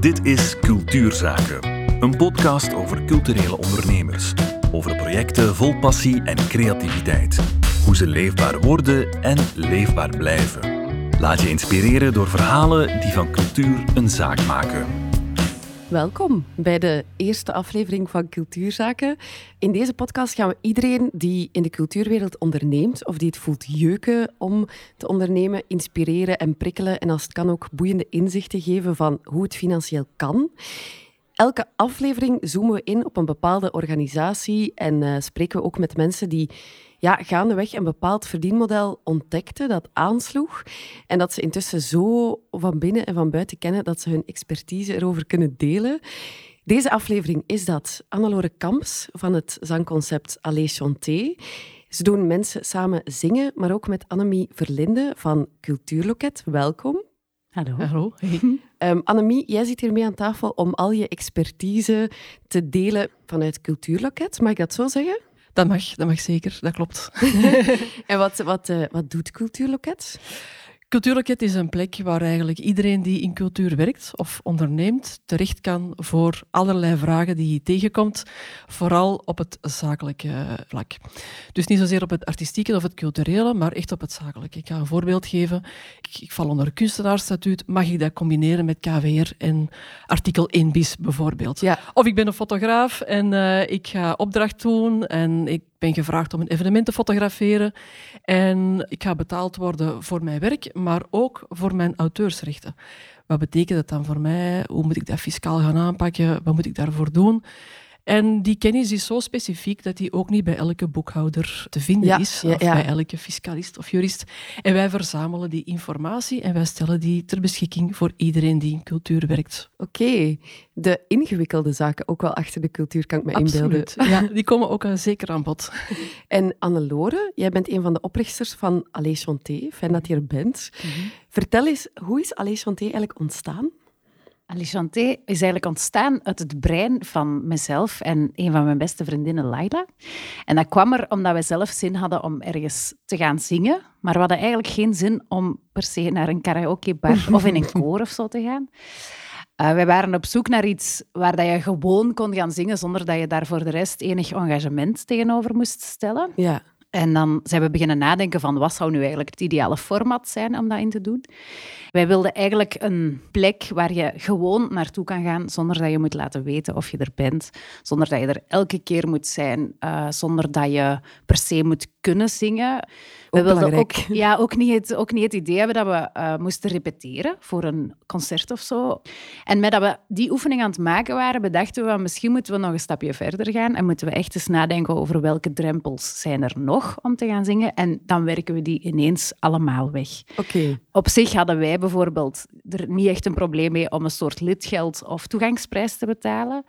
Dit is Cultuurzaken, een podcast over culturele ondernemers. Over projecten vol passie en creativiteit. Hoe ze leefbaar worden en leefbaar blijven. Laat je inspireren door verhalen die van cultuur een zaak maken. Welkom bij de eerste aflevering van Cultuurzaken. In deze podcast gaan we iedereen die in de cultuurwereld onderneemt of die het voelt jeuken om te ondernemen, inspireren en prikkelen en als het kan ook boeiende inzichten geven van hoe het financieel kan. Elke aflevering zoomen we in op een bepaalde organisatie en uh, spreken we ook met mensen die ja, gaandeweg een bepaald verdienmodel ontdekten dat aansloeg en dat ze intussen zo van binnen en van buiten kennen dat ze hun expertise erover kunnen delen. Deze aflevering is dat Annelore Kamps van het zangconcept Allez Chanté. Ze doen mensen samen zingen, maar ook met Annemie Verlinde van Cultuurloket. Welkom. Hallo. Hallo. Um, Annemie, jij zit hier mee aan tafel om al je expertise te delen vanuit Cultuurloket. Mag ik dat zo zeggen? Dat mag, dat mag zeker, dat klopt. en wat, wat, uh, wat doet Cultuurloket? Cultuurloket is een plek waar eigenlijk iedereen die in cultuur werkt of onderneemt terecht kan voor allerlei vragen die je tegenkomt, vooral op het zakelijke vlak. Dus niet zozeer op het artistieke of het culturele, maar echt op het zakelijke. Ik ga een voorbeeld geven. Ik, ik val onder een kunstenaarsstatuut. Mag ik dat combineren met KVR en artikel 1 bis bijvoorbeeld? Ja. Of ik ben een fotograaf en uh, ik ga opdracht doen en ik ben gevraagd om een evenement te fotograferen en ik ga betaald worden voor mijn werk, maar ook voor mijn auteursrechten. Wat betekent dat dan voor mij? Hoe moet ik dat fiscaal gaan aanpakken? Wat moet ik daarvoor doen? En die kennis is zo specifiek dat die ook niet bij elke boekhouder te vinden is, of bij elke fiscalist of jurist. En wij verzamelen die informatie en wij stellen die ter beschikking voor iedereen die in cultuur werkt. Oké, de ingewikkelde zaken ook wel achter de cultuur kan ik me Absoluut. inbeelden. Ja, die komen ook uh, zeker aan bod. En Annelore, jij bent een van de oprichters van Allez Chanté. Fijn dat je er bent. Mm -hmm. Vertel eens, hoe is Allez Chanté eigenlijk ontstaan? Alichanté is eigenlijk ontstaan uit het brein van mezelf en een van mijn beste vriendinnen, Laila. En dat kwam er omdat wij zelf zin hadden om ergens te gaan zingen, maar we hadden eigenlijk geen zin om per se naar een karaokebar of in een koor of zo te gaan. Uh, wij waren op zoek naar iets waar dat je gewoon kon gaan zingen zonder dat je daar voor de rest enig engagement tegenover moest stellen. Ja. En dan zijn we beginnen nadenken van wat zou nu eigenlijk het ideale format zijn om dat in te doen. Wij wilden eigenlijk een plek waar je gewoon naartoe kan gaan zonder dat je moet laten weten of je er bent. Zonder dat je er elke keer moet zijn. Uh, zonder dat je per se moet kunnen zingen. We wilden ook, ja, ook, niet het, ook niet het idee hebben dat we uh, moesten repeteren voor een concert of zo. En met dat we die oefening aan het maken waren, bedachten we misschien moeten we nog een stapje verder gaan en moeten we echt eens nadenken over welke drempels zijn er nog om te gaan zingen. En dan werken we die ineens allemaal weg. Okay. Op zich hadden wij bijvoorbeeld er niet echt een probleem mee om een soort lidgeld of toegangsprijs te betalen.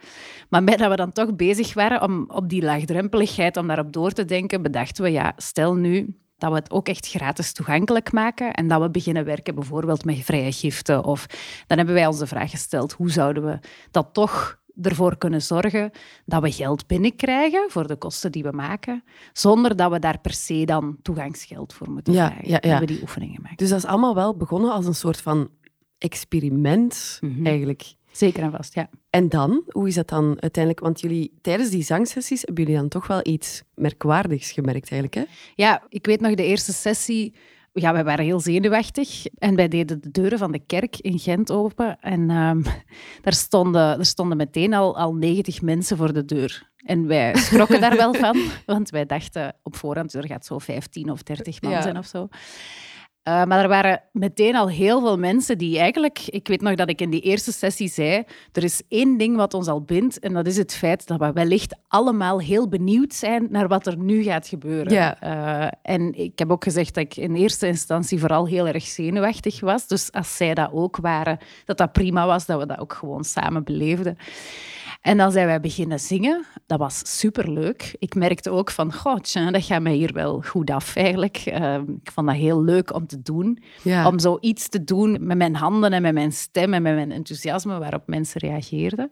Maar met dat we dan toch bezig waren om op die laagdrempeligheid, om daarop door te denken, bedachten we, ja, stel nu dat we het ook echt gratis toegankelijk maken en dat we beginnen werken bijvoorbeeld met vrije giften. Of dan hebben wij ons de vraag gesteld, hoe zouden we dat toch ervoor kunnen zorgen dat we geld binnenkrijgen voor de kosten die we maken, zonder dat we daar per se dan toegangsgeld voor moeten ja, krijgen. Ja, ja. hebben we die oefeningen gemaakt. Dus dat is allemaal wel begonnen als een soort van experiment, mm -hmm. eigenlijk. Zeker en vast, ja. En dan, hoe is dat dan uiteindelijk? Want jullie, tijdens die zangsessies hebben jullie dan toch wel iets merkwaardigs gemerkt, eigenlijk, hè? Ja, ik weet nog de eerste sessie ja, wij waren heel zenuwachtig en wij deden de deuren van de kerk in Gent open. En um, daar, stonden, er stonden meteen al, al 90 mensen voor de deur. En wij schrokken daar wel van, want wij dachten op voorhand, er gaat zo 15 of 30 man ja. zijn of zo. Uh, maar er waren meteen al heel veel mensen die eigenlijk... Ik weet nog dat ik in die eerste sessie zei... Er is één ding wat ons al bindt en dat is het feit dat we wellicht allemaal heel benieuwd zijn naar wat er nu gaat gebeuren. Ja. Uh, en ik heb ook gezegd dat ik in eerste instantie vooral heel erg zenuwachtig was. Dus als zij dat ook waren, dat dat prima was, dat we dat ook gewoon samen beleefden. En dan zijn wij beginnen zingen. Dat was superleuk. Ik merkte ook van, goh, dat gaat mij hier wel goed af eigenlijk. Uh, ik vond dat heel leuk om te doen. Ja. Om zoiets te doen met mijn handen en met mijn stem en met mijn enthousiasme waarop mensen reageerden.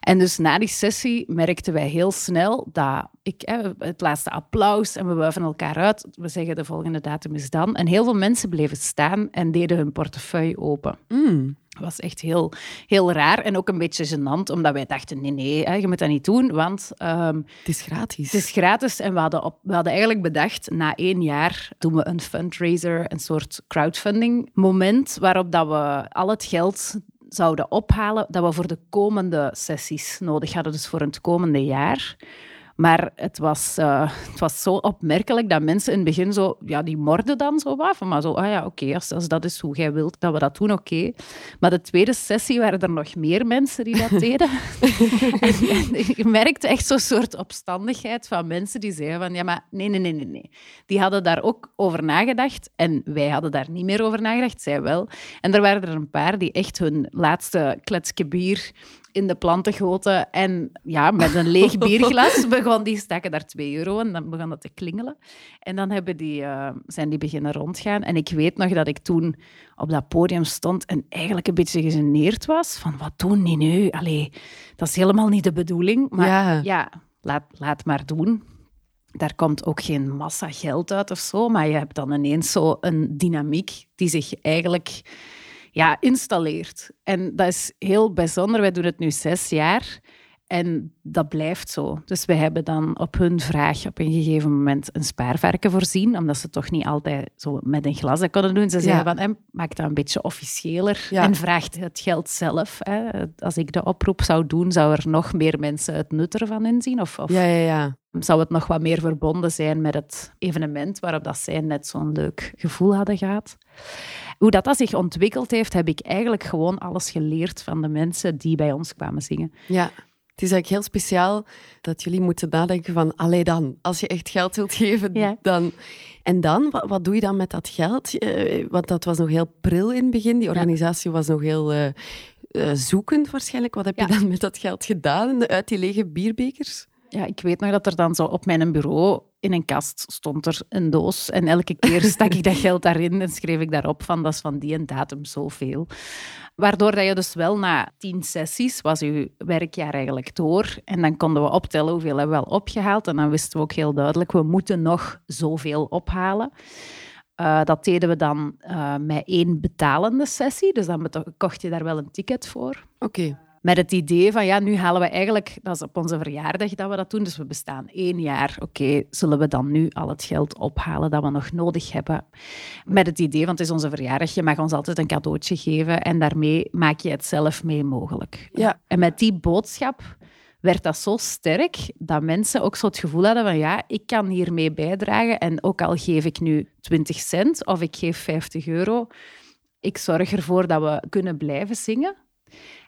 En dus na die sessie merkten wij heel snel dat ik, hè, het laatste applaus en we wuiven elkaar uit. We zeggen de volgende datum is dan. En heel veel mensen bleven staan en deden hun portefeuille open. Mm. Dat was echt heel, heel raar en ook een beetje gênant, omdat wij dachten, nee, nee, hè, je moet dat niet doen, want ehm, Het is gratis. het is gratis. En we hadden, op, we hadden eigenlijk bedacht, na één jaar doen we een fundraiser, een soort crowdfunding moment, waarop dat we al het geld zouden ophalen dat we voor de komende sessies nodig hadden, dus voor het komende jaar. Maar het was, eh, het was zo opmerkelijk dat mensen in het begin zo... Ja, die morden dan zo af. Maar zo, ah ja, oké, als, als dat is hoe jij wilt dat we dat doen, oké. Maar de tweede sessie waren er nog meer mensen die dat deden. en, en je merkte echt zo'n soort opstandigheid van mensen die zeiden van... Ja, maar nee, nee, nee, nee, nee. Die hadden daar ook over nagedacht. En wij hadden daar niet meer over nagedacht, zij wel. En er waren er een paar die echt hun laatste kletsje bier in de planten goten. En ja, met een leeg bierglas begon die stakken daar 2 euro en dan begon dat te klingelen. En dan hebben die, eh, zijn die beginnen rondgaan. En ik weet nog dat ik toen op dat podium stond en eigenlijk een beetje gegeneerd was. Van, wat doen die nu? Allee, dat is helemaal niet de bedoeling. Maar Ja. ja, laat, laat maar doen. Daar komt ook geen massa geld uit of zo, maar je hebt dan ineens zo een dynamiek die zich eigenlijk ja, installeert. En dat is heel bijzonder. Wij doen het nu zes jaar en dat blijft zo. Dus wij hebben dan op hun vraag op een gegeven moment een spaarvarken voorzien, omdat ze toch niet altijd zo met een glas dat konden doen. Ze zeiden van, eh, maak dat een beetje officiëler Ja. en vraagt het geld zelf. Hè. Als ik de oproep zou doen, zou er nog meer mensen het nut ervan inzien? Of, of Ja, ja, ja. zou het nog wat meer verbonden zijn met het evenement waarop dat zij net zo'n leuk gevoel hadden gehad. Hoe dat, dat zich ontwikkeld heeft, heb ik eigenlijk gewoon alles geleerd van de mensen die bij ons kwamen zingen. Ja. Het is eigenlijk heel speciaal dat jullie moeten nadenken van, allee dan, als je echt geld wilt geven, Ja. dan... En dan, wat, wat doe je dan met dat geld? Eh, want dat was nog heel pril in het begin. Die organisatie was nog heel eh, eh, zoekend waarschijnlijk. Wat heb je dan met dat geld gedaan uit die lege bierbekers? Ja, ik weet nog dat er dan zo op mijn bureau in een kast stond er een doos. En elke keer stak ik dat geld daarin en schreef ik daarop van dat is van die en datum zoveel. Waardoor dat je dus wel na tien sessies was je werkjaar eigenlijk door. En dan konden we optellen hoeveel hebben we wel opgehaald. En dan wisten we ook heel duidelijk, we moeten nog zoveel ophalen. Eh, dat deden we dan eh, met één betalende sessie. Dus dan kocht je daar wel een ticket voor. Oké. Met het idee van, ja, nu halen we eigenlijk... Dat is op onze verjaardag dat we dat doen, dus we bestaan één jaar. Oké, zullen we dan nu al het geld ophalen dat we nog nodig hebben? Met het idee, want het is onze verjaardag, je mag ons altijd een cadeautje geven en daarmee maak je het zelf mee mogelijk. Ja. En met die boodschap werd dat zo sterk dat mensen ook zo het gevoel hadden van ja, ik kan hiermee bijdragen en ook al geef ik nu 20 cent of ik geef 50 euro, ik zorg ervoor dat we kunnen blijven zingen.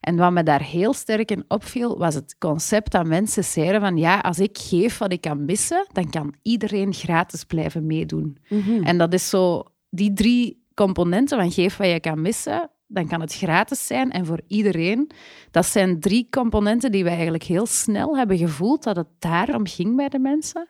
En wat me daar heel sterk in opviel, was het concept dat mensen zeiden van ja, als ik geef wat ik kan missen, dan kan iedereen gratis blijven meedoen. Mhm. En dat is zo, die drie componenten van geef wat je kan missen, dan kan het gratis zijn en voor iedereen. Dat zijn drie componenten die we eigenlijk heel snel hebben gevoeld dat het daarom ging bij de mensen.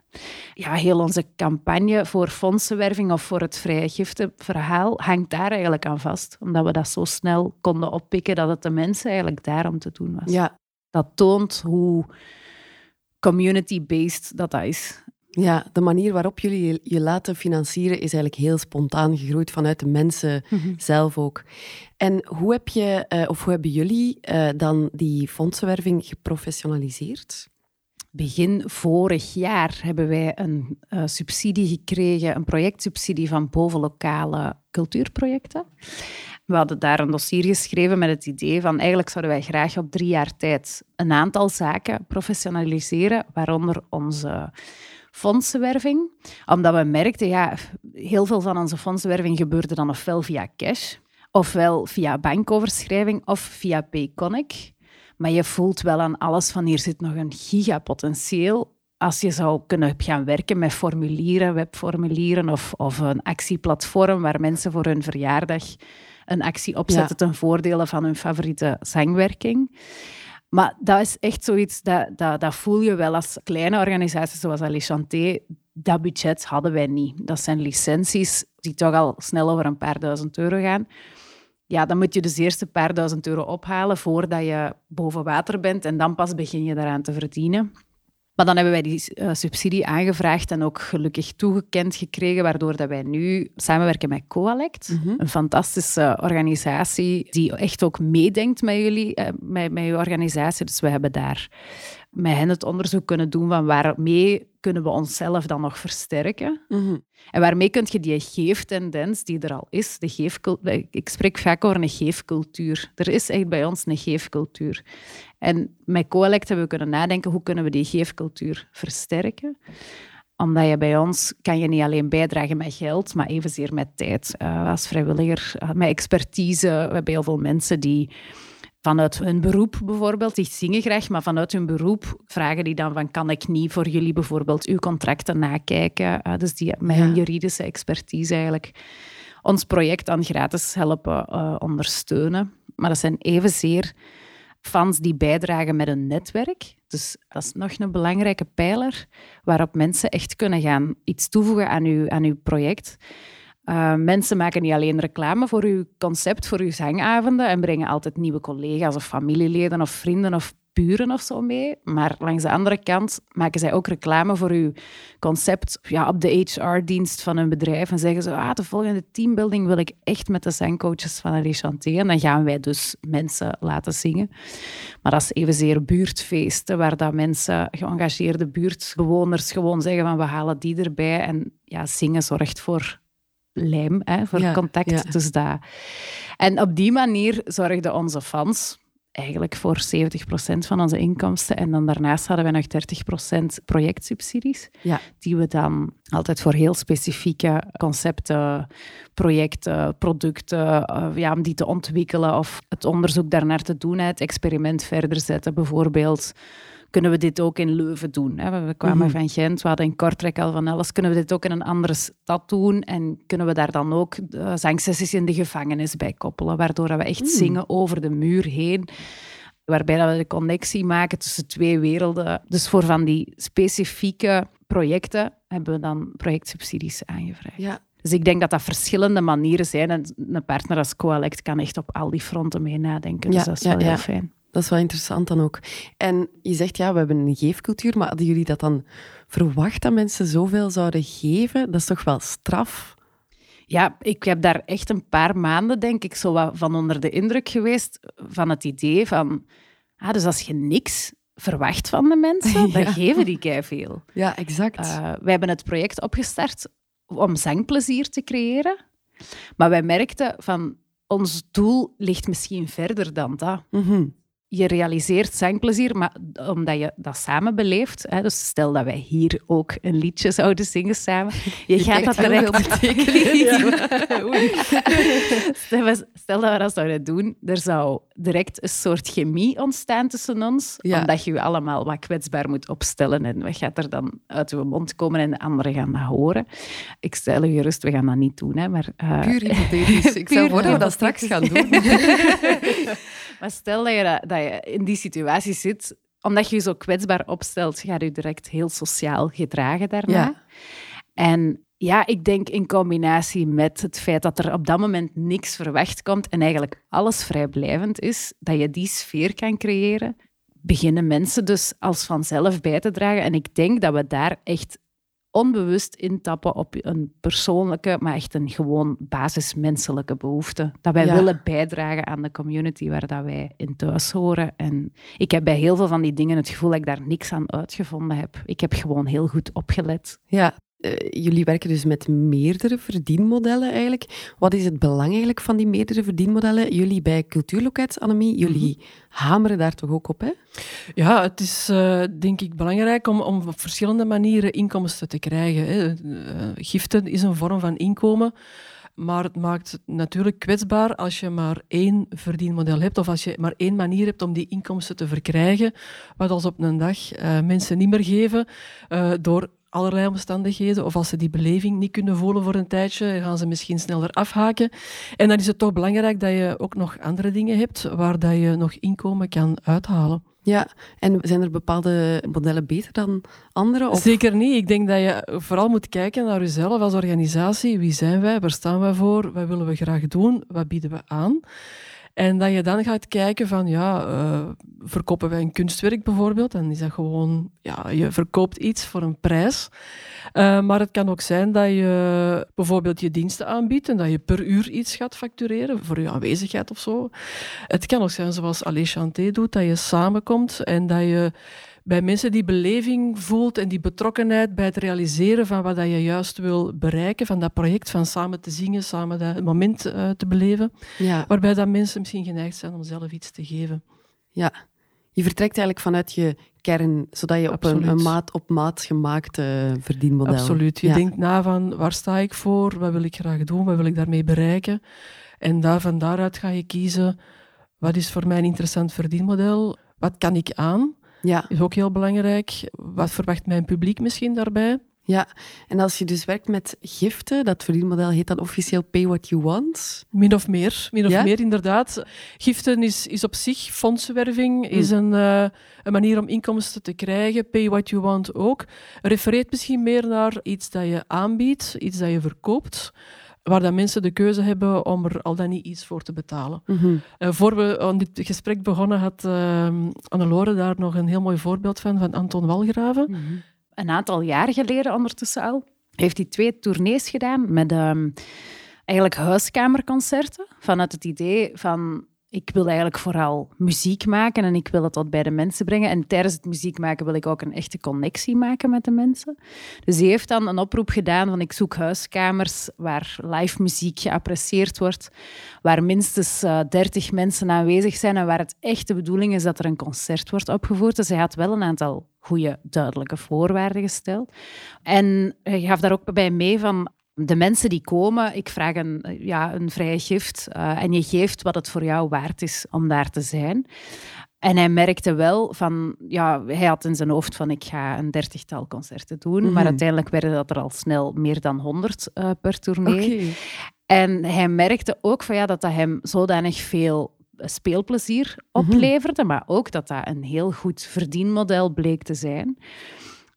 Ja, heel onze campagne voor fondsenwerving of voor het vrije giftenverhaal hangt daar eigenlijk aan vast. Omdat we dat zo snel konden oppikken dat het de mensen eigenlijk daarom te doen was. Ja. Dat toont hoe community-based dat, dat is. Ja, de manier waarop jullie je, laten financieren is eigenlijk heel spontaan gegroeid vanuit de mensen zelf ook. En hoe heb je, eh, of hoe hebben jullie eh, dan die fondsenwerving geprofessionaliseerd? Begin vorig jaar hebben wij een eh, subsidie gekregen, een projectsubsidie van bovenlokale cultuurprojecten. We hadden daar een dossier geschreven met het idee van eigenlijk zouden wij graag op drie jaar tijd een aantal zaken professionaliseren, waaronder onze fondsenwerving. Omdat we merkten, ja, heel veel van onze fondsenwerving gebeurde dan ofwel via cash, ofwel via bankoverschrijving of via Payconic. Maar je voelt wel aan alles van hier zit nog een gigapotentieel. Als je zou kunnen gaan werken met formulieren, webformulieren of, of een actieplatform waar mensen voor hun verjaardag een actie opzetten ten voordele van hun favoriete zangwerking. Maar dat is echt zoiets, dat, dat, dat voel je wel als kleine organisaties zoals Alichanté. Dat budget hadden wij niet. Dat zijn licenties die toch al snel over een paar duizend euro gaan. Ja, dan moet je dus eerst een paar duizend euro ophalen voordat je boven water bent en dan pas begin je daaraan te verdienen. Maar dan hebben wij die uh, subsidie aangevraagd en ook gelukkig toegekend gekregen, waardoor dat wij nu samenwerken met Coalect, mm -hmm. een fantastische organisatie die echt ook meedenkt met jullie, uh, met, met je organisatie. Dus we hebben daar met hen het onderzoek kunnen doen van waarmee kunnen we onszelf dan nog versterken. Mm -hmm. En waarmee kun je die geeftendens die er al is, de geefcultuur, ik spreek vaak over een geefcultuur. Er is echt bij ons een geefcultuur. En met Coelect hebben we kunnen nadenken, hoe kunnen we die geefcultuur versterken? Omdat je bij ons kan je niet alleen bijdragen met geld, maar evenzeer met tijd. Uh, als vrijwilliger, uh, met expertise. We hebben heel veel mensen die vanuit hun beroep bijvoorbeeld, die zingen graag, maar vanuit hun beroep vragen die dan van kan ik niet voor jullie bijvoorbeeld uw contracten nakijken? Uh, dus die met hun juridische expertise eigenlijk ons project dan gratis helpen ondersteunen. Maar dat zijn evenzeer fans die bijdragen met een netwerk. Dus dat is nog een belangrijke pijler waarop mensen echt kunnen gaan iets toevoegen aan uw, aan uw project. Uh, mensen maken niet alleen reclame voor uw concept, voor uw zangavonden en brengen altijd nieuwe collega's of familieleden of vrienden of buren of zo mee. Maar langs de andere kant maken zij ook reclame voor uw concept ja, op de HR-dienst van hun bedrijf. En zeggen ze, ah, de volgende teambuilding wil ik echt met de zangcoaches van Alice Chanté. En dan gaan wij dus mensen laten zingen. Maar dat is evenzeer buurtfeesten, waar dat mensen, geëngageerde buurtbewoners, gewoon zeggen van we halen die erbij. En ja, zingen zorgt voor lijm, hè, voor ja, contact. Ja. Dus dat. En op die manier zorgden onze fans eigenlijk voor 70% van onze inkomsten. En dan daarnaast hadden we nog 30% projectsubsidies, ja. die we dan altijd voor heel specifieke concepten, projecten, producten, ja, om die te ontwikkelen of het onderzoek daarnaar te doen, het experiment verder zetten bijvoorbeeld kunnen we dit ook in Leuven doen? We kwamen mm -hmm. van Gent, we hadden in Kortrijk al van alles. Kunnen we dit ook in een andere stad doen? En kunnen we daar dan ook zangsessies in de gevangenis bij koppelen? Waardoor we echt mm. zingen over de muur heen. Waarbij we de connectie maken tussen twee werelden. Dus voor van die specifieke projecten hebben we dan projectsubsidies aangevraagd. Ja, dus ik denk dat dat verschillende manieren zijn. En een partner als Coalect kan echt op al die fronten mee nadenken. Dus dat is wel heel fijn. Dat is wel interessant dan ook. En je zegt, ja, we hebben een geefcultuur, maar hadden jullie dat dan verwacht dat mensen zoveel zouden geven? Dat is toch wel straf? Ja, ik heb daar echt een paar maanden, denk ik, zo van onder de indruk geweest van het idee van... Ah, dus als je niks verwacht van de mensen, ja. dan geven die kei veel. Ja, exact. Uh, wij hebben het project opgestart om zangplezier te creëren. Maar wij merkten van, ons doel ligt misschien verder dan dat. Mm -hmm je realiseert zangplezier, maar omdat je dat samen beleeft. Hè, dus stel dat wij hier ook een liedje zouden zingen samen. Je, je gaat dat direct betekenen. stel, stel, dat we dat zouden doen, er zou direct een soort chemie ontstaan tussen ons, ja. omdat je je allemaal wat kwetsbaar moet opstellen en wat gaat er dan uit je mond komen en de anderen gaan dat horen. Ik stel je gerust, we gaan dat niet doen. Hè, maar, uh... Puur hypothetisch. Ik zou dat we dat straks gaan doen. Maar stel dat je, dat je in die situatie zit, omdat je je zo kwetsbaar opstelt, ga je direct heel sociaal gedragen daarna. Ja. En ja, ik denk in combinatie met het feit dat er op dat moment niks verwacht komt en eigenlijk alles vrijblijvend is, dat je die sfeer kan creëren, beginnen mensen dus als vanzelf bij te dragen. En ik denk dat we daar echt onbewust intappen op een persoonlijke, maar echt een gewoon basismenselijke behoefte. Dat wij willen bijdragen aan de community waar dat wij in thuis horen. En ik heb bij heel veel van die dingen het gevoel dat ik daar niks aan uitgevonden heb. Ik heb gewoon heel goed opgelet. Ja, uh, jullie werken dus met meerdere verdienmodellen eigenlijk. Wat is het belang eigenlijk van die meerdere verdienmodellen? Jullie bij Cultuurloket, Annemie, jullie mm -hmm. hameren daar toch ook op, hè? Ja, het is uh, denk ik belangrijk om, om op verschillende manieren inkomsten te krijgen. Hè. Uh, giften is een vorm van inkomen. Maar het maakt het natuurlijk kwetsbaar als je maar één verdienmodel hebt of als je maar één manier hebt om die inkomsten te verkrijgen, wat als op een dag uh, mensen niet meer geven uh, door allerlei omstandigheden, of als ze die beleving niet kunnen voelen voor een tijdje, gaan ze misschien sneller afhaken. En dan is het toch belangrijk dat je ook nog andere dingen hebt waar dat je nog inkomen kan uithalen. Ja, en zijn er bepaalde modellen beter dan andere? Of? Zeker niet. Ik denk dat je vooral moet kijken naar jezelf als organisatie. Wie zijn wij? Waar staan wij voor? Wat willen we graag doen? Wat bieden we aan? En dat je dan gaat kijken van, ja, uh, verkopen wij een kunstwerk bijvoorbeeld? Dan is dat gewoon, ja, je verkoopt iets voor een prijs. Uh, maar het kan ook zijn dat je bijvoorbeeld je diensten aanbiedt en dat je per uur iets gaat factureren voor je aanwezigheid of zo. Het kan ook zijn zoals Alé Chanté doet, dat je samenkomt en dat je bij mensen die beleving voelt en die betrokkenheid bij het realiseren van wat je juist wil bereiken, van dat project, van samen te zingen, samen dat moment uh, te beleven, ja. waarbij dat mensen misschien geneigd zijn om zelf iets te geven. Ja, je vertrekt eigenlijk vanuit je kern, zodat je op een, een, maat op maat gemaakte verdienmodel... Absoluut. Je denkt na van, waar sta ik voor? Wat wil ik graag doen? Wat wil ik daarmee bereiken? En daar, van daaruit ga je kiezen, wat is voor mij een interessant verdienmodel? Wat kan ik aan? Ja. Is ook heel belangrijk. Wat verwacht mijn publiek misschien daarbij? Ja, en als je dus werkt met giften, dat verdienmodel heet dan officieel Pay What You Want? Min of meer, min of meer inderdaad. Giften is, is op zich, fondswerving is mm. een, uh, een manier om inkomsten te krijgen. Pay What You Want ook. Refereert misschien meer naar iets dat je aanbiedt, iets dat je verkoopt waar dat mensen de keuze hebben om er al dan niet iets voor te betalen. Mm -hmm. uh, voor we aan dit gesprek begonnen, had uh, Annelore daar nog een heel mooi voorbeeld van, van Anton Walgraven. Mm -hmm. Een aantal jaar geleden ondertussen al, heeft hij twee tournees gedaan met um, eigenlijk huiskamerconcerten, vanuit het idee van ik wil eigenlijk vooral muziek maken en ik wil het tot bij de mensen brengen. En tijdens het muziek maken wil ik ook een echte connectie maken met de mensen. Dus hij heeft dan een oproep gedaan van ik zoek huiskamers waar live muziek geapprecieerd wordt, waar minstens uh, eh, 30 mensen aanwezig zijn en waar het echt de bedoeling is dat er een concert wordt opgevoerd. Dus hij had wel een aantal goede, duidelijke voorwaarden gesteld. En hij gaf daar ook bij mee van de mensen die komen, ik vraag een, ja, een vrije gift uh, en je geeft wat het voor jou waard is om daar te zijn. En hij merkte wel van, ja, hij had in zijn hoofd van ik ga een dertigtal concerten doen, maar mhm. uiteindelijk werden dat er al snel meer dan honderd uh, per tournee. En hij merkte ook van, ja, dat dat hem zodanig veel speelplezier mhm. opleverde, maar ook dat dat een heel goed verdienmodel bleek te zijn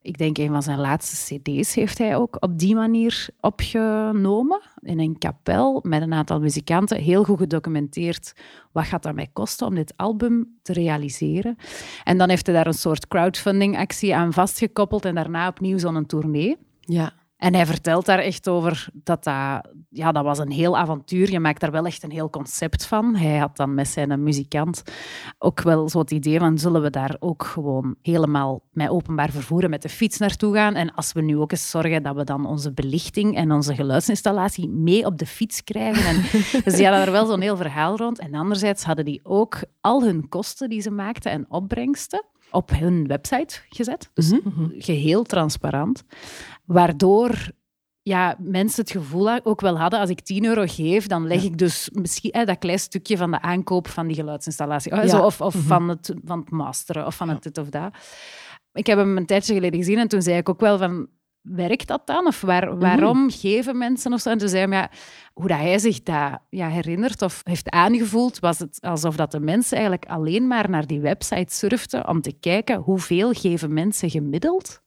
ik denk een van zijn laatste cd's heeft hij ook op die manier opgenomen. In een kapel met een aantal muzikanten. Heel goed gedocumenteerd. Wat gaat dat mij kosten om dit album te realiseren? En dan heeft hij daar een soort crowdfunding actie aan vastgekoppeld. En daarna opnieuw zo'n tournee. Ja. En hij vertelt daar echt over dat dat, ja, dat was een heel avontuur. Je maakt daar wel echt een heel concept van. Hij had dan met zijn muzikant ook wel zo het idee van zullen we daar ook gewoon helemaal met openbaar vervoer met de fiets naartoe gaan. En als we nu ook eens zorgen dat we dan onze belichting en onze geluidsinstallatie mee op de fiets krijgen. En, dus die hadden er wel zo'n heel verhaal rond. En anderzijds hadden die ook al hun kosten die ze maakten en opbrengsten op hun website gezet. Dus mhm. geheel transparant. Waardoor ja, mensen het gevoel ook wel hadden, als ik 10 euro geef, dan leg ik dus misschien dat klein stukje van de aankoop van die geluidsinstallatie. Zo, of of mhm. van, het, van het masteren of van het dit of dat. Ik heb hem een tijdje geleden gezien en toen zei ik ook wel van, werkt dat dan? Of waar, waarom geven mensen of zo? En toen zei hij, ja, hoe dat hij zich dat ja, herinnert of heeft aangevoeld, was het alsof dat de mensen eigenlijk alleen maar naar die website surften om te kijken hoeveel geven mensen gemiddeld,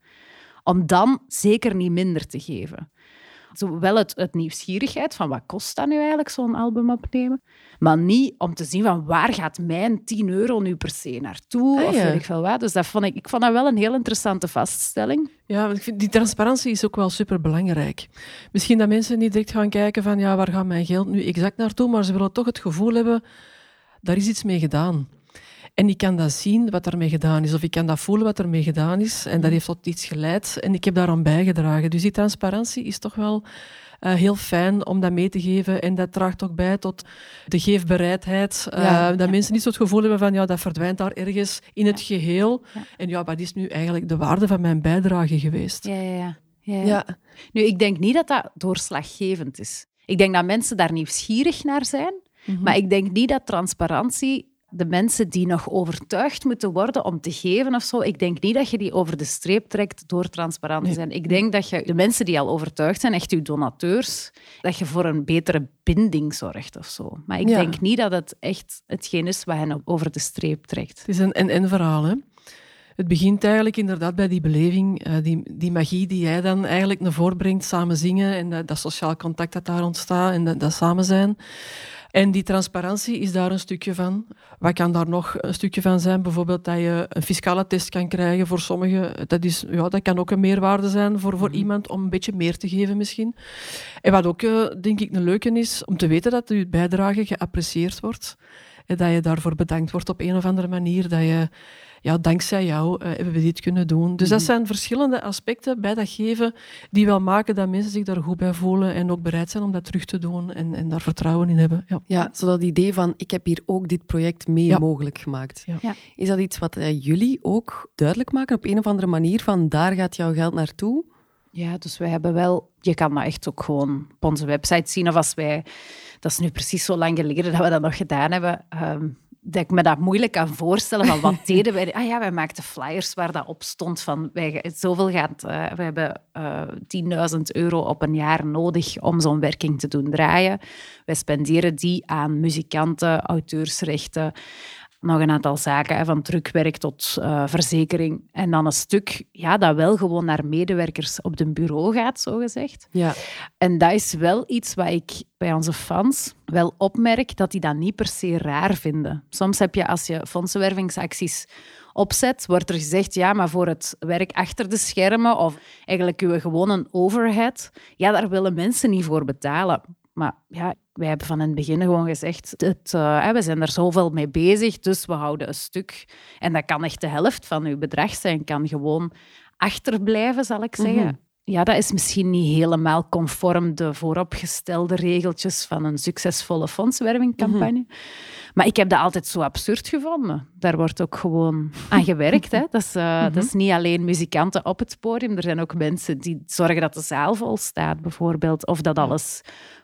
om dan zeker niet minder te geven. Zowel het, het nieuwsgierigheid van wat kost dat nu eigenlijk, zo'n album opnemen, maar niet om te zien van waar gaat mijn 10 euro nu per se naartoe, ah, of weet ik veel wat. Dus dat vond ik, ik vond dat wel een heel interessante vaststelling. Ja, ik vind die transparantie is ook wel superbelangrijk. Misschien dat mensen niet direct gaan kijken van ja, waar gaat mijn geld nu exact naartoe, maar ze willen toch het gevoel hebben, daar is iets mee gedaan. En ik kan dat zien wat ermee gedaan is, of ik kan dat voelen wat ermee gedaan is. En dat mhm. heeft tot iets geleid en ik heb daaraan bijgedragen. Dus die transparantie is toch wel uh, heel fijn om dat mee te geven. En dat draagt ook bij tot de geefbereidheid. Uh, dat mensen niet zo het gevoel hebben van ja, dat verdwijnt daar ergens in het geheel. En ja, wat is nu eigenlijk de waarde van mijn bijdrage geweest? Ja, ja, ja. ja. Nu, ik denk niet dat dat doorslaggevend is. Ik denk dat mensen daar nieuwsgierig naar zijn. Mhm. Maar ik denk niet dat transparantie de mensen die nog overtuigd moeten worden om te geven of zo, ik denk niet dat je die over de streep trekt door transparant te zijn. Ik denk dat je de mensen die al overtuigd zijn, echt je donateurs, dat je voor een betere binding zorgt of zo. Maar ik denk niet dat het echt hetgeen is wat hen over de streep trekt. Het is een en-en verhaal, hè? Het begint eigenlijk inderdaad bij die beleving, uh, die, die magie die jij dan eigenlijk naar voren brengt, samen zingen en dat, dat sociaal contact dat daar ontstaat en dat, dat samen zijn. En die transparantie is daar een stukje van. Wat kan daar nog een stukje van zijn? Bijvoorbeeld dat je een fiscale test kan krijgen voor sommigen. Dat, is, ja, dat kan ook een meerwaarde zijn voor, voor mhm. iemand om een beetje meer te geven misschien. En wat ook, uh, denk ik, een leuke is, om te weten dat je bijdrage geapprecieerd wordt. En dat je daarvoor bedankt wordt op een of andere manier. Dat je ja, dankzij jou uh, hebben we dit kunnen doen. Dus dat mhm. zijn verschillende aspecten bij dat geven die wel maken dat mensen zich daar goed bij voelen en ook bereid zijn om dat terug te doen en, en daar vertrouwen in hebben. Ja. ja, zo dat idee van ik heb hier ook dit project mee mogelijk gemaakt. Ja. Is dat iets wat uh, jullie ook duidelijk maken op een of andere manier van daar gaat jouw geld naartoe? Ja, dus wij hebben wel, je kan dat echt ook gewoon op onze website zien of als wij, dat is nu precies zo lang geleden dat we dat nog gedaan hebben. Um, dat ik me dat moeilijk kan voorstellen. Van wat deden wij? Ah ja, wij maakten flyers waar dat op stond van wij, zoveel gaat, uh, we hebben uh, eh, 10.000 euro op een jaar nodig om zo'n werking te doen draaien. Wij spenderen die aan muzikanten, auteursrechten, nog een aantal zaken, van drukwerk tot uh, verzekering. En dan een stuk ja, dat wel gewoon naar medewerkers op de bureau gaat, zo gezegd. Ja. En dat is wel iets wat ik bij onze fans wel opmerk, dat die dat niet per se raar vinden. Soms heb je, als je fondsenwervingsacties opzet, wordt er gezegd, ja, maar voor het werk achter de schermen of eigenlijk uw gewone overhead, ja, daar willen mensen niet voor betalen. Maar ja, wij hebben van in het begin gewoon gezegd, het, uh, we zijn er zoveel mee bezig, dus we houden een stuk. En dat kan echt de helft van uw bedrag zijn, kan gewoon achterblijven, zal ik zeggen. Mhm. Ja, dat is misschien niet helemaal conform de vooropgestelde regeltjes van een succesvolle fondswervingcampagne. Mhm. Maar ik heb dat altijd zo absurd gevonden. Daar wordt ook gewoon aan gewerkt. Hè. Dat, is, uh, dat is niet alleen muzikanten op het podium. Er zijn ook mensen die zorgen dat de zaal vol staat, bijvoorbeeld. Of dat alles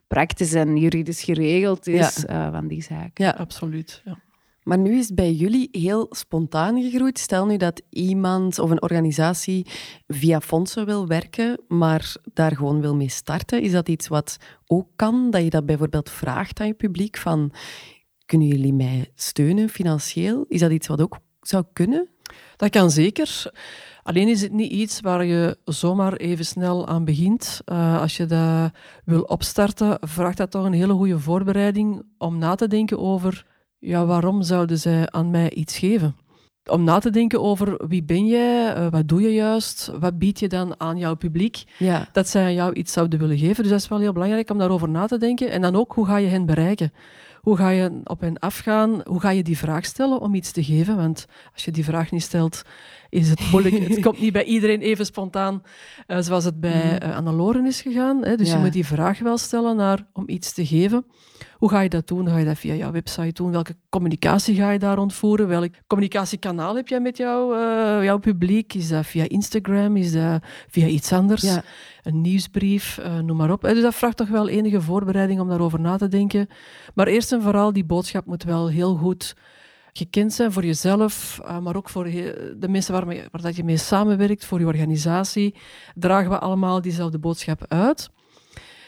praktisch en juridisch geregeld is ja. uh, van die zaak. Ja, absoluut. Ja. Maar nu is het bij jullie heel spontaan gegroeid. Stel nu dat iemand of een organisatie via fondsen wil werken, maar daar gewoon wil mee starten. Is dat iets wat ook kan? Dat je dat bijvoorbeeld vraagt aan je publiek van kunnen jullie mij steunen financieel? Is dat iets wat ook zou kunnen? Dat kan zeker. Alleen is het niet iets waar je zomaar even snel aan begint. Uh, als je dat wil opstarten, vraagt dat toch een hele goede voorbereiding om na te denken over ja, waarom zouden zij aan mij iets geven? Om na te denken over wie ben jij, uh, wat doe je juist, wat bied je dan aan jouw publiek, ja. dat zij aan jou iets zouden willen geven. Dus dat is wel heel belangrijk om daarover na te denken. En dan ook, hoe ga je hen bereiken? Hoe ga je op hen afgaan? Hoe ga je die vraag stellen om iets te geven? Want als je die vraag niet stelt, is het moeilijk. het komt niet bij iedereen even spontaan uh, zoals het bij uh, Anne is gegaan. Hè. Dus je moet die vraag wel stellen naar, om iets te geven. Hoe ga je dat doen? Ga je dat via jouw website doen? Welke communicatie ga je daar ontvoeren? Welk communicatiekanaal heb jij met jou, uh, jouw publiek? Is dat via Instagram? Is dat via iets anders? Ja. Een nieuwsbrief? noem maar op. Dus dat vraagt toch wel enige voorbereiding om daarover na te denken. Maar eerst en vooral, die boodschap moet wel heel goed gekend zijn voor jezelf, uh, maar ook voor de mensen waarmee, waar dat je mee samenwerkt, voor je organisatie. Dragen we allemaal diezelfde boodschap uit?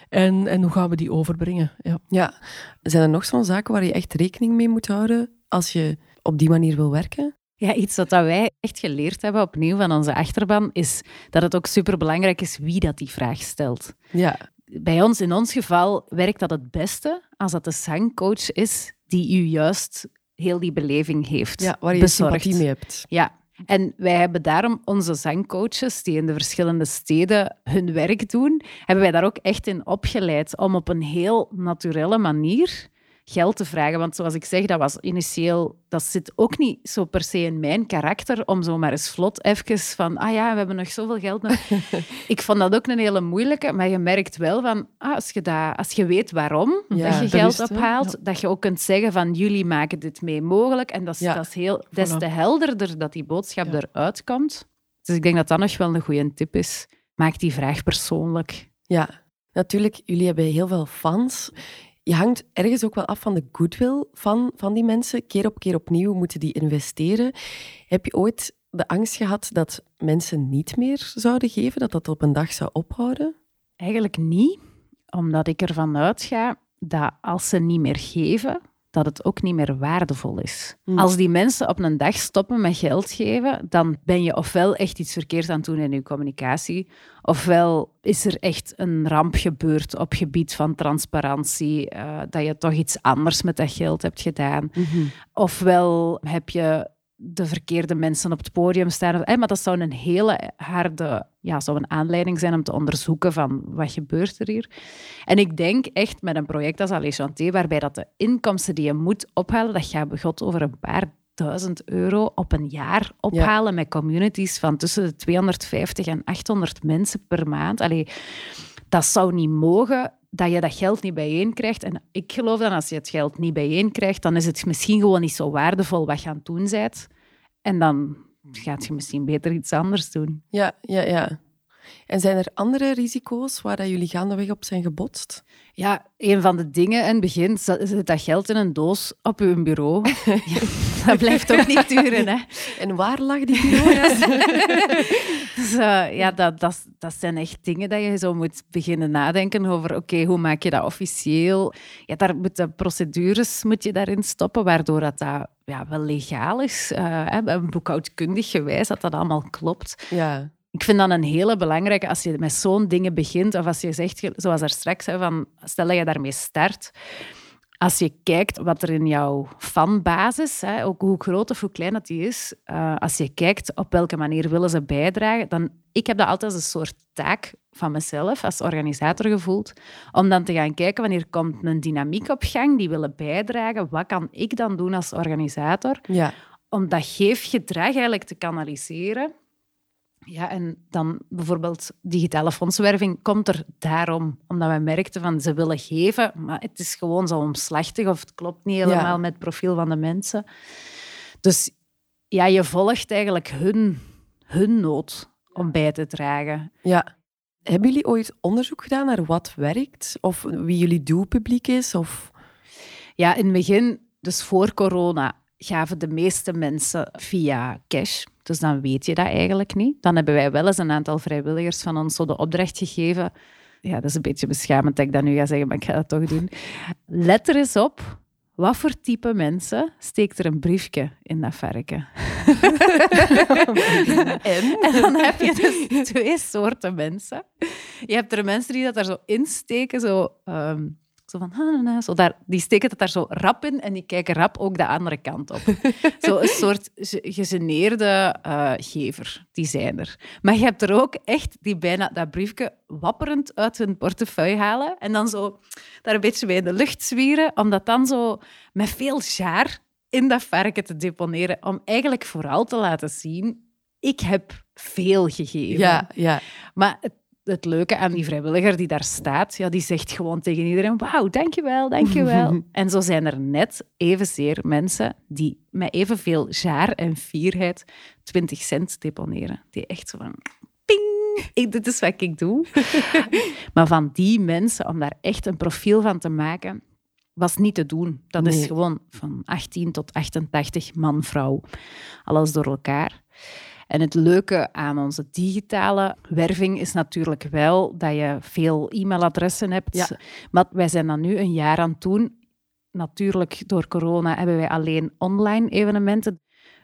En, en hoe gaan we die overbrengen? Ja. ja. Zijn er nog zo'n zaken waar je echt rekening mee moet houden als je op die manier wil werken? Ja, iets wat wij echt geleerd hebben opnieuw van onze achterban, is dat het ook superbelangrijk is wie dat die vraag stelt. Ja. Bij ons, in ons geval, werkt dat het beste als dat de zangcoach is die u juist heel die beleving heeft Ja, waar je bezorgd. sympathie mee hebt. Ja, en wij hebben daarom onze zangcoaches, die in de verschillende steden hun werk doen, hebben wij daar ook echt in opgeleid om op een heel naturele manier geld te vragen. Want zoals ik zeg, dat was initieel, dat zit ook niet zo per se in mijn karakter om zo maar eens vlot even van, ah ja, we hebben nog zoveel geld ik vond dat ook een hele moeilijke, maar je merkt wel van, ah, als, je dat, als je weet waarom dat je geld ophaalt, dat je ook kunt zeggen van, jullie maken dit mee mogelijk. En dat is, dat is heel, des te helderder dat die boodschap eruit komt. Dus ik denk dat dat nog wel een goede tip is. Maak die vraag persoonlijk. Ja, natuurlijk, jullie hebben heel veel fans je hangt ergens ook wel af van de goodwill van, van die mensen. Keer op keer opnieuw moeten die investeren. Heb je ooit de angst gehad dat mensen niet meer zouden geven, dat dat op een dag zou ophouden? Eigenlijk niet, omdat ik ervan uitga dat als ze niet meer geven, dat het ook niet meer waardevol is. Hmm. Als die mensen op een dag stoppen met geld geven, dan ben je ofwel echt iets verkeerd aan het doen in je communicatie, ofwel is er echt een ramp gebeurd op gebied van transparantie, eh, dat je toch iets anders met dat geld hebt gedaan. Mhm. Ofwel heb je de verkeerde mensen op het podium staan. Eh, maar dat zou een hele harde ja, zou een aanleiding zijn om te onderzoeken van wat gebeurt er hier. En ik denk echt met een project als Allez Chanté, waarbij dat de inkomsten die je moet ophalen, dat gaat begot over een paar duizend euro op een jaar ophalen met communities van tussen de 250 en 800 mensen per maand. Allee, dat zou niet mogen dat je dat geld niet bijeen krijgt. En ik geloof dan als je het geld niet bijeen krijgt, dan is het misschien gewoon niet zo waardevol wat je aan het doen bent. En dan gaat je misschien beter iets anders doen. Ja, ja, ja. En zijn er andere risico's waar dat jullie gaandeweg op zijn gebotst? Ja, een van de dingen in het begin zit dat geld in een doos op uw bureau. dat blijft ook niet duren, hè? En waar lag die bureau? dus, uh, ja, dat, dat, dat zijn echt dingen dat je zo moet beginnen nadenken over. Oké, hoe maak je dat officieel? Ja, daar moet de procedures moet je daarin stoppen, waardoor dat, dat ja, wel legaal is. Uh, boekhoudkundig gewijs, dat dat allemaal klopt. Ja. Ik vind dat een hele belangrijke als je met zo'n dingen begint, of als je zegt, zoals er straks, hè, van, stel dat je daarmee start. Als je kijkt wat er in jouw fanbasis, hè, ook hoe groot of hoe klein dat die is, uh, als je kijkt op welke manier willen ze bijdragen, dan ik heb dat altijd als een soort taak van mezelf als organisator gevoeld, om dan te gaan kijken wanneer komt een dynamiek op gang, die willen bijdragen, wat kan ik dan doen als organisator, ja. om dat geefgedrag eigenlijk te kanaliseren ja, en dan bijvoorbeeld digitale fondswerving komt er daarom, omdat wij merkten van ze willen geven, maar het is gewoon zo omslachtig of het klopt niet helemaal Ja. met het profiel van de mensen. Dus ja, je volgt eigenlijk hun, hun nood om bij te dragen. ja. Hebben jullie ooit onderzoek gedaan naar wat werkt? Of wie jullie doelpubliek is? Of... Ja, in het begin, dus voor corona, gaven de meeste mensen via cash. Dus dan weet je dat eigenlijk niet. Dan hebben wij wel eens een aantal vrijwilligers van ons zo de opdracht gegeven. Ja, dat is een beetje beschamend dat ik dat nu ga zeggen, maar ik ga dat toch doen. Let er eens op. Wat voor type mensen steekt er een briefje in dat varken? En? En dan heb je dus twee soorten mensen. Je hebt er mensen die dat daar zo insteken, zo, ehm, zo van... Zo daar, die steken het daar zo rap in en die kijken rap ook de andere kant op. zo een soort ge- gegeneerde eh, gever, die zijn er. Maar je hebt er ook echt die bijna dat briefje wapperend uit hun portefeuille halen en dan zo daar een beetje bij in de lucht zwieren, om dat dan zo met veel jaar in dat varken te deponeren, om eigenlijk vooral te laten zien ik heb veel gegeven. Ja, ja. Maar het, het leuke aan die vrijwilliger die daar staat, ja, die zegt gewoon tegen iedereen, wauw, dankjewel, dankjewel. en zo zijn er net evenzeer mensen die met evenveel jaar en fierheid 20 cent deponeren. Die echt zo van, ping, ik, dit is wat ik doe. maar van die mensen, om daar echt een profiel van te maken, was niet te doen. Dat Nee. is gewoon van 18 tot 88 man, vrouw. Alles door elkaar. En het leuke aan onze digitale werving is natuurlijk wel dat je veel e-mailadressen hebt. Ja. Maar wij zijn dat nu een jaar aan het doen. Natuurlijk, door corona hebben wij alleen online evenementen.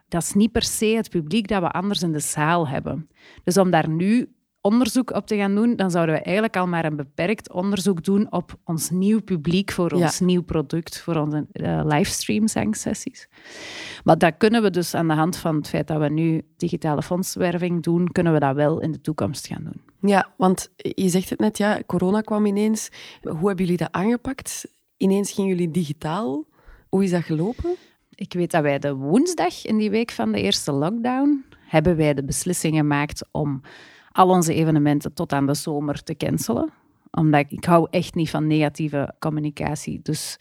Dat is niet per se het publiek dat we anders in de zaal hebben. Dus om daar nu onderzoek op te gaan doen, dan zouden we eigenlijk al maar een beperkt onderzoek doen op ons nieuw publiek voor Ja. ons nieuw product, voor onze eh, livestream zangsessies. Maar dat kunnen we dus aan de hand van het feit dat we nu digitale fondswerving doen, kunnen we dat wel in de toekomst gaan doen. Ja, want je zegt het net, ja, corona kwam ineens. Hoe hebben jullie dat aangepakt? Ineens gingen jullie digitaal. Hoe is dat gelopen? Ik weet dat wij de woensdag in die week van de eerste lockdown hebben wij de beslissing gemaakt om al onze evenementen tot aan de zomer te cancelen. Omdat ik, ik hou echt niet van negatieve communicatie. Dus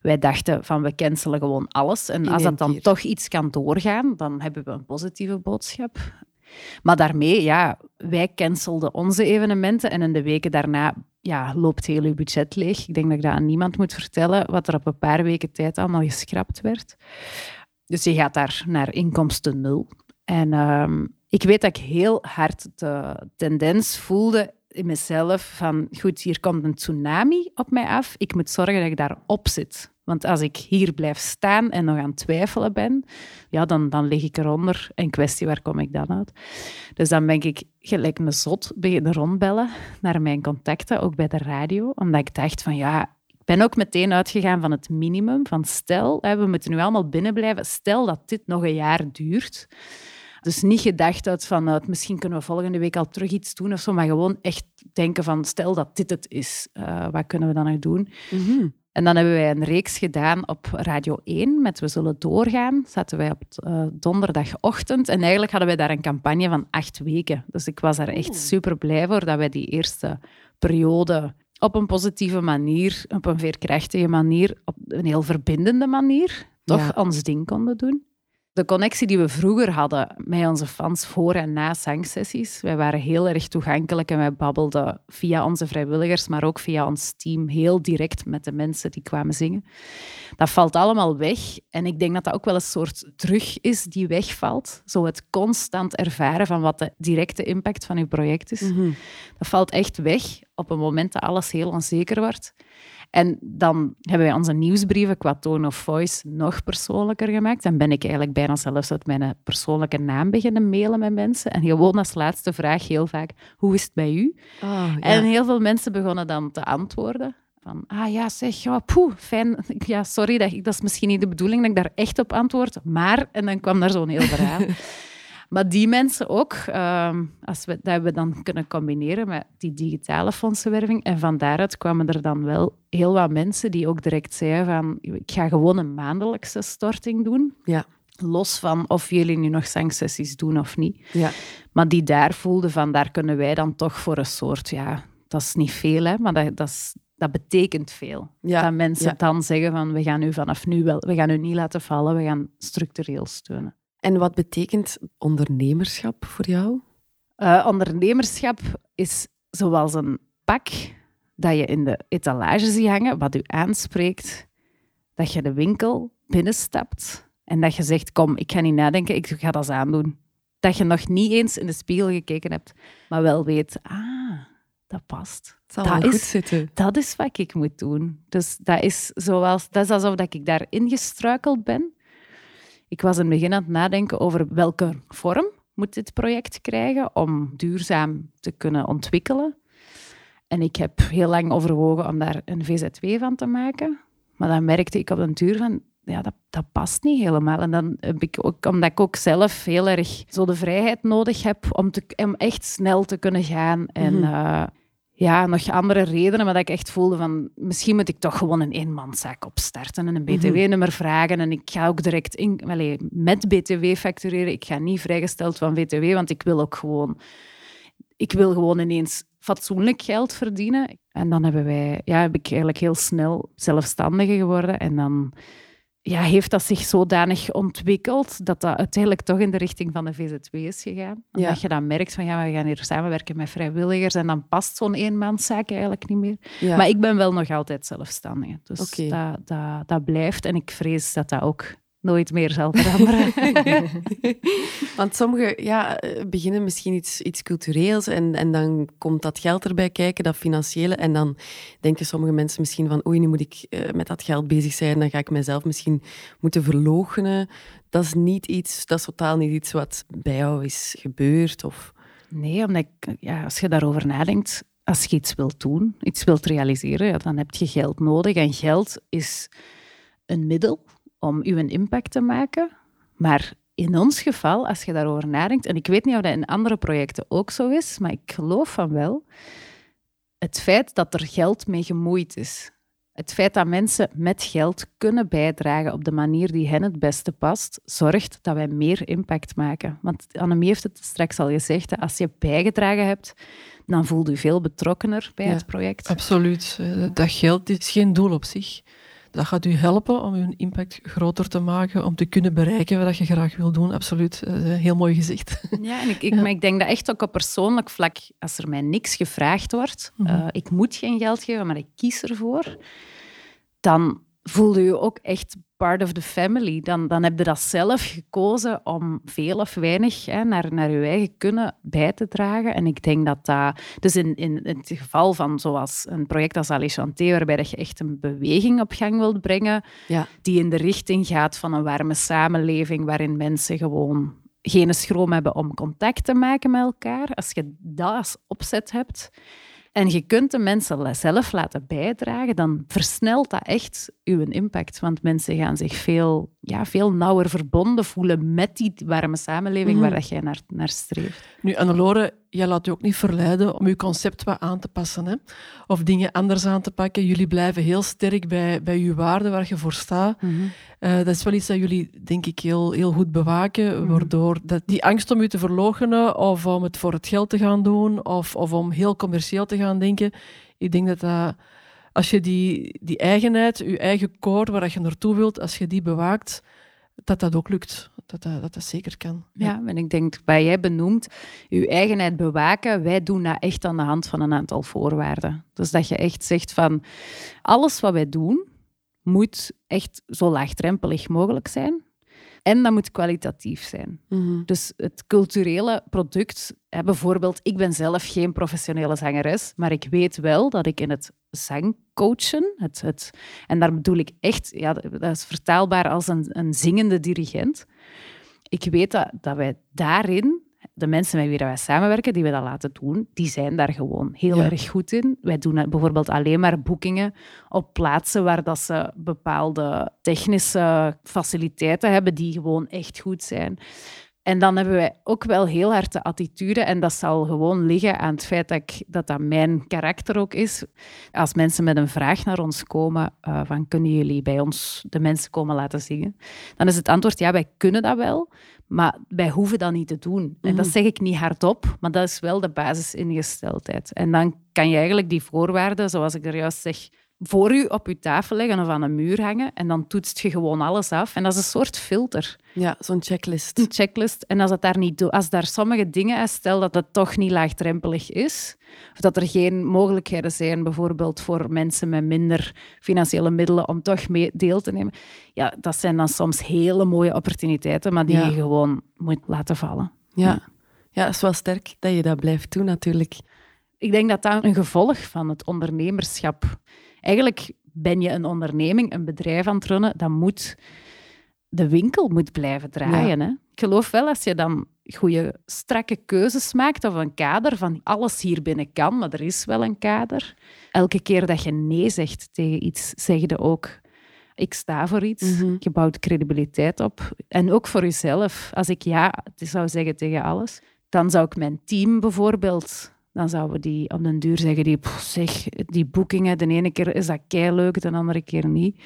wij dachten van we cancelen gewoon alles. En als dat dan toch iets kan doorgaan, dan hebben we een positieve boodschap. Maar daarmee, ja, wij cancelden onze evenementen en in de weken daarna ja, loopt heel uw budget leeg. Ik denk dat ik dat aan niemand moet vertellen, wat er op een paar weken tijd allemaal geschrapt werd. Dus je gaat daar naar inkomsten nul. En ehm, ik weet dat ik heel hard de tendens voelde in mezelf van, goed, hier komt een tsunami op mij af. Ik moet zorgen dat ik daarop zit. Want als ik hier blijf staan en nog aan twijfelen ben, ja, dan, dan lig ik eronder. En kwestie, waar kom ik dan uit? Dus dan ben ik gelijk me zot beginnen rondbellen naar mijn contacten, ook bij de radio. Omdat ik dacht van, ja, ik ben ook meteen uitgegaan van het minimum. Van stel, we moeten nu allemaal binnenblijven. Stel dat dit nog een jaar duurt. Dus niet gedacht uit van misschien kunnen we volgende week al terug iets doen of zo, maar gewoon echt denken van stel dat dit het is, uh, wat kunnen we dan nog doen? Mhm. En dan hebben wij een reeks gedaan op Radio 1 met We Zullen Doorgaan. Zaten wij op uh, donderdagochtend. En eigenlijk hadden wij daar een campagne van acht weken. Dus ik was daar echt super blij voor dat wij die eerste periode op een positieve manier, op een veerkrachtige manier, op een heel verbindende manier, toch ons ding konden doen de connectie die we vroeger hadden met onze fans voor en na zangsessies. Wij waren heel erg toegankelijk en wij babbelden via onze vrijwilligers, maar ook via ons team heel direct met de mensen die kwamen zingen. Dat valt allemaal weg. En ik denk dat dat ook wel een soort terug is die wegvalt. Zo het constant ervaren van wat de directe impact van uw project is. Mhm. Dat valt echt weg op een moment dat alles heel onzeker wordt. En dan hebben wij onze nieuwsbrieven qua tone of voice nog persoonlijker gemaakt. En ben ik eigenlijk bijna zelfs uit mijn persoonlijke naam beginnen mailen met mensen. En gewoon als laatste vraag heel vaak, hoe is het bij u? Ah, ja. En heel veel mensen begonnen dan te antwoorden. Van, ah ja, zeg, ja, poeh, fijn. Ja, sorry, dat, dat is misschien niet de bedoeling dat ik daar echt op antwoord. Maar, en dan kwam daar zo'n heel verhaal. Maar die mensen ook, ehm, als we, dat hebben we dan kunnen combineren met die digitale fondsenwerving. En van daaruit kwamen er dan wel heel wat mensen die ook direct zeiden van ik ga gewoon een maandelijkse storting doen. Ja. Los van of jullie nu nog zangsessies doen of niet. Ja. Maar die daar voelden van daar kunnen wij dan toch voor een soort, ja, dat is niet veel, hè, maar dat, dat, is, dat betekent veel. Ja, Dat mensen ja. dan zeggen van we gaan u vanaf nu wel, we gaan u niet laten vallen, we gaan structureel steunen. En wat betekent ondernemerschap voor jou? Eh, ondernemerschap is zoals een pak dat je in de etalage ziet hangen, wat u aanspreekt, dat je de winkel binnenstapt en dat je zegt, kom, ik ga niet nadenken, ik ga dat eens aandoen. Dat je nog niet eens in de spiegel gekeken hebt, maar wel weet, ah, dat past. Het zal Dat wel goed is- zitten. Dat is wat ik moet doen. Dus dat is, zoals, dat is alsof dat ik daarin gestruikeld ben. Ik was in het begin aan het nadenken over welke vorm moet dit project krijgen om duurzaam te kunnen ontwikkelen. En ik heb heel lang overwogen om daar een VZW van te maken. Maar dan merkte ik op den duur van, ja, dat, dat past niet helemaal. En dan heb ik ook, omdat ik ook zelf heel erg zo de vrijheid nodig heb om, te, om echt snel te kunnen gaan. En Mhm. eh, ja, nog andere redenen, maar dat ik echt voelde van, misschien moet ik toch gewoon een eenmanszaak opstarten en een btw-nummer vragen. En ik ga ook direct in, met btw factureren. Ik ga niet vrijgesteld van btw, want ik wil ook gewoon ik wil gewoon ineens fatsoenlijk geld verdienen. En dan hebben wij, ja, heb ik eigenlijk heel snel zelfstandige geworden. En dan ja, heeft dat zich zodanig ontwikkeld dat dat uiteindelijk toch in de richting van de VZW is gegaan. Ja. Omdat je dan merkt van ja, we gaan hier samenwerken met vrijwilligers en dan past zo'n eenmanszaak eigenlijk niet meer. Ja. Maar ik ben wel nog altijd zelfstandige. Dus dat, dat, dat blijft. En ik vrees dat dat ook nooit meer zal veranderen. Want sommigen ja, eh, beginnen misschien iets, iets cultureels en, en dan komt dat geld erbij kijken, dat financiële. En dan denken sommige mensen misschien van oei, nu moet ik eh, met dat geld bezig zijn, dan ga ik mezelf misschien moeten verloochenen. Dat is niet iets, dat is totaal niet iets wat bij jou is gebeurd. Of... Nee, omdat ik, ja, als je daarover nadenkt, als je iets wilt doen, iets wilt realiseren, ja, dan heb je geld nodig. En geld is een middel om een impact te maken. Maar in ons geval, als je daarover nadenkt, en ik weet niet of dat in andere projecten ook zo is, maar ik geloof van wel, het feit dat er geld mee gemoeid is, het feit dat mensen met geld kunnen bijdragen op de manier die hen het beste past, zorgt dat wij meer impact maken. Want Annemie heeft het straks al gezegd, als je bijgedragen hebt, dan voel je veel betrokkener bij Ja, het project. Absoluut. Eh, Dat geld is geen doel op zich. Dat gaat u helpen om uw impact groter te maken, om te kunnen bereiken wat je graag wil doen. Absoluut. Eh, Heel mooi gezegd. Ja, en ik, ik, maar ik denk dat echt ook op persoonlijk vlak, als er mij niks gevraagd wordt, eh, ik moet geen geld geven, maar ik kies ervoor, dan voelde je ook echt part of the family. Dan, dan heb je dat zelf gekozen om veel of weinig hè, naar, naar je eigen kunnen bij te dragen. En ik denk dat dat... Dus in, in het geval van zoals een project als Alichanté, waarbij dat je echt een beweging op gang wilt brengen, Ja. die in de richting gaat van een warme samenleving, waarin mensen gewoon geen schroom hebben om contact te maken met elkaar. Als je dat als opzet hebt en je kunt de mensen zelf laten bijdragen, dan versnelt dat echt uw impact. Want mensen gaan zich veel, ja, veel nauwer verbonden voelen met die warme samenleving Mhm. waar dat jij naar, naar streeft. Nu, Annelore, jij laat je ook niet verleiden om je concept wat aan te passen. Hè? Of dingen anders aan te pakken. Jullie blijven heel sterk bij, bij je waarden waar je voor staat. Eh, dat is wel iets dat jullie, denk ik, heel, heel goed bewaken. Waardoor dat, die angst om je te verloochenen of om het voor het geld te gaan doen of, of om heel commercieel te gaan denken. Ik denk dat dat, als je die, die eigenheid, je eigen core waar je naartoe wilt, als je die bewaakt, dat dat ook lukt. Dat dat, dat, dat zeker kan. Ja, en ik denk, wat jij benoemt, uw eigenheid bewaken, wij doen dat echt aan de hand van een aantal voorwaarden. Dus dat je echt zegt van, alles wat wij doen, moet echt zo laagdrempelig mogelijk zijn. En dat moet kwalitatief zijn. Mhm. Dus het culturele product, hè, bijvoorbeeld, ik ben zelf geen professionele zangeres, maar ik weet wel dat ik in het zangcoachen, het, het, en daar bedoel ik echt, ja, dat is vertaalbaar als een, een zingende dirigent. Ik weet dat, dat wij daarin, de mensen met wie wij samenwerken, die we dat laten doen, die zijn daar gewoon heel Ja. erg goed in. Wij doen bijvoorbeeld alleen maar boekingen op plaatsen waar dat ze bepaalde technische faciliteiten hebben die gewoon echt goed zijn. En dan hebben wij ook wel heel hard de attitude, en dat zal gewoon liggen aan het feit dat ik, dat, dat mijn karakter ook is. Als mensen met een vraag naar ons komen, eh, van kunnen jullie bij ons de mensen komen laten zingen? Dan is het antwoord, ja, wij kunnen dat wel, maar wij hoeven dat niet te doen. En dat Mhm. zeg ik niet hardop, maar dat is wel de basisingesteldheid. En dan kan je eigenlijk die voorwaarden, zoals ik er juist zeg, voor u op uw tafel leggen of aan een muur hangen. En dan toetst je gewoon alles af. En dat is een soort filter Ja, zo'n checklist. een checklist. En als, het daar niet als daar sommige dingen, stel dat het toch niet laagdrempelig is, of dat er geen mogelijkheden zijn, bijvoorbeeld voor mensen met minder financiële middelen, om toch mee deel te nemen, ja, dat zijn dan soms hele mooie opportuniteiten, maar die Ja. je gewoon moet laten vallen. Ja. ja, dat is wel sterk dat je dat blijft doen natuurlijk. Ik denk dat dat een gevolg van het ondernemerschap. Eigenlijk ben je een onderneming, een bedrijf aan het runnen, dat moet de winkel moet blijven draaien. Hè? Ik geloof wel als je dan goede, strakke keuzes maakt of een kader van alles hier binnen kan, maar er is wel een kader. Elke keer dat je nee zegt tegen iets, zeg je ook ik sta voor iets. Mhm. Je bouwt credibiliteit op. En ook voor jezelf. Als ik ja zou zeggen tegen alles, dan zou ik mijn team bijvoorbeeld... Dan zouden we die op den duur zeggen, die, "Pff, zeg, die boekingen, de ene keer is dat leuk, de andere keer niet.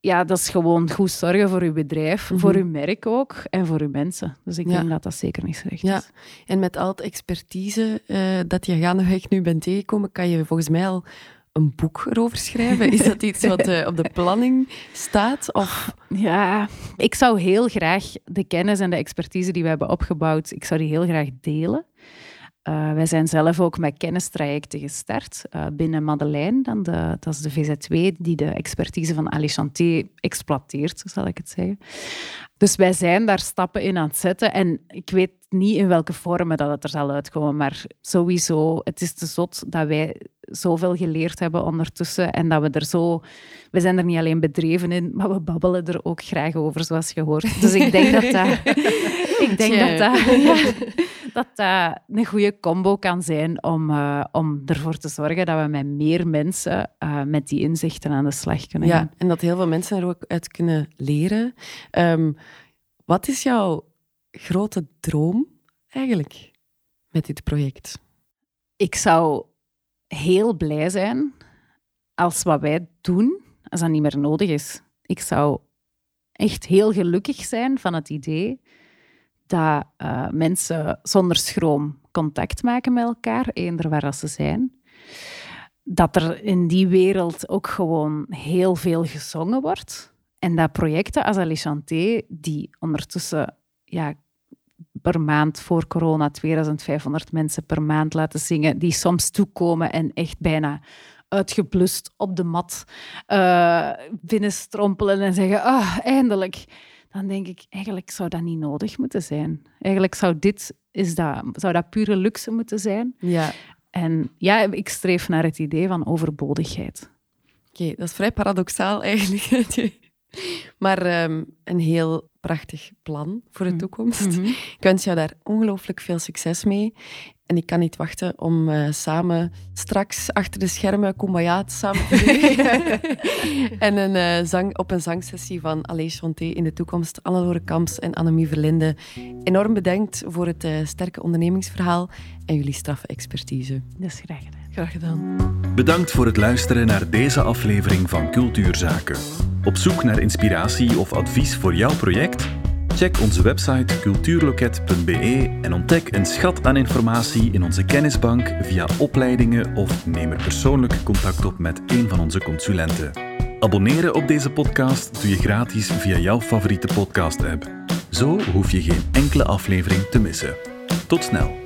Ja, dat is gewoon goed zorgen voor uw bedrijf, Mhm. voor uw merk ook en voor uw mensen. Dus ik Ja. denk dat dat zeker niet slecht Ja. is. En met al het expertise eh, dat je gaandeweg nu bent tegengekomen, kan je volgens mij al een boek erover schrijven. Is dat iets wat eh, op de planning staat? Of... Ja, ik zou heel graag de kennis en de expertise die we hebben opgebouwd, ik zou die heel graag delen. Eh, wij zijn zelf ook met kennistrajecten gestart eh, binnen Madeleine. Dan de, dat is de VZW die de expertise van Alichanté exploiteert, zo zal ik het zeggen. Dus wij zijn daar stappen in aan het zetten. En ik weet niet in welke vormen dat het er zal uitkomen, maar sowieso, het is te zot dat wij zoveel geleerd hebben ondertussen en dat we er zo... We zijn er niet alleen bedreven in, maar we babbelen er ook graag over, zoals je hoort. Dus ik denk dat dat... Ik denk dat dat, ja, dat dat een goede combo kan zijn om, eh, om ervoor te zorgen dat we met meer mensen eh, met die inzichten aan de slag kunnen gaan. Ja, en dat heel veel mensen er ook uit kunnen leren. Ehm, wat is jouw grote droom eigenlijk met dit project? Ik zou heel blij zijn als wat wij doen, als dat niet meer nodig is. Ik zou echt heel gelukkig zijn van het idee dat eh, mensen zonder schroom contact maken met elkaar, eender waar ze zijn. Dat er in die wereld ook gewoon heel veel gezongen wordt. En dat projecten als Alichanté, die ondertussen ja, per maand voor corona 2500 mensen per maand laten zingen, die soms toekomen en echt bijna uitgeblust op de mat uh, binnenstrompelen en zeggen, ah, eindelijk. Dan denk ik, eigenlijk zou dat niet nodig moeten zijn. Eigenlijk zou dit is dat, zou dat pure luxe moeten zijn. Ja. En ja, ik streef naar het idee van overbodigheid. Oké, dat is vrij paradoxaal eigenlijk. maar ehm, een heel prachtig plan voor de mhm. toekomst. Mhm. Ik wens jou daar ongelooflijk veel succes mee. En ik kan niet wachten om uh, samen straks achter de schermen Kumbaya samen te doen. en een, uh, zang, op een zangsessie van Allee Chanté in de toekomst. Annelore Kamps en Annemie Verlinde. Enorm bedankt voor het uh, sterke ondernemingsverhaal en jullie straffe expertise. Dat is graag gedaan. Graag gedaan. Bedankt voor het luisteren naar deze aflevering van Cultuurzaken. Op zoek naar inspiratie of advies voor jouw project? Check onze website cultuurloket.be en ontdek een schat aan informatie in onze kennisbank via opleidingen of neem er persoonlijk contact op met een van onze consulenten. Abonneren op deze podcast doe je gratis via jouw favoriete podcast-app. Zo hoef je geen enkele aflevering te missen. Tot snel!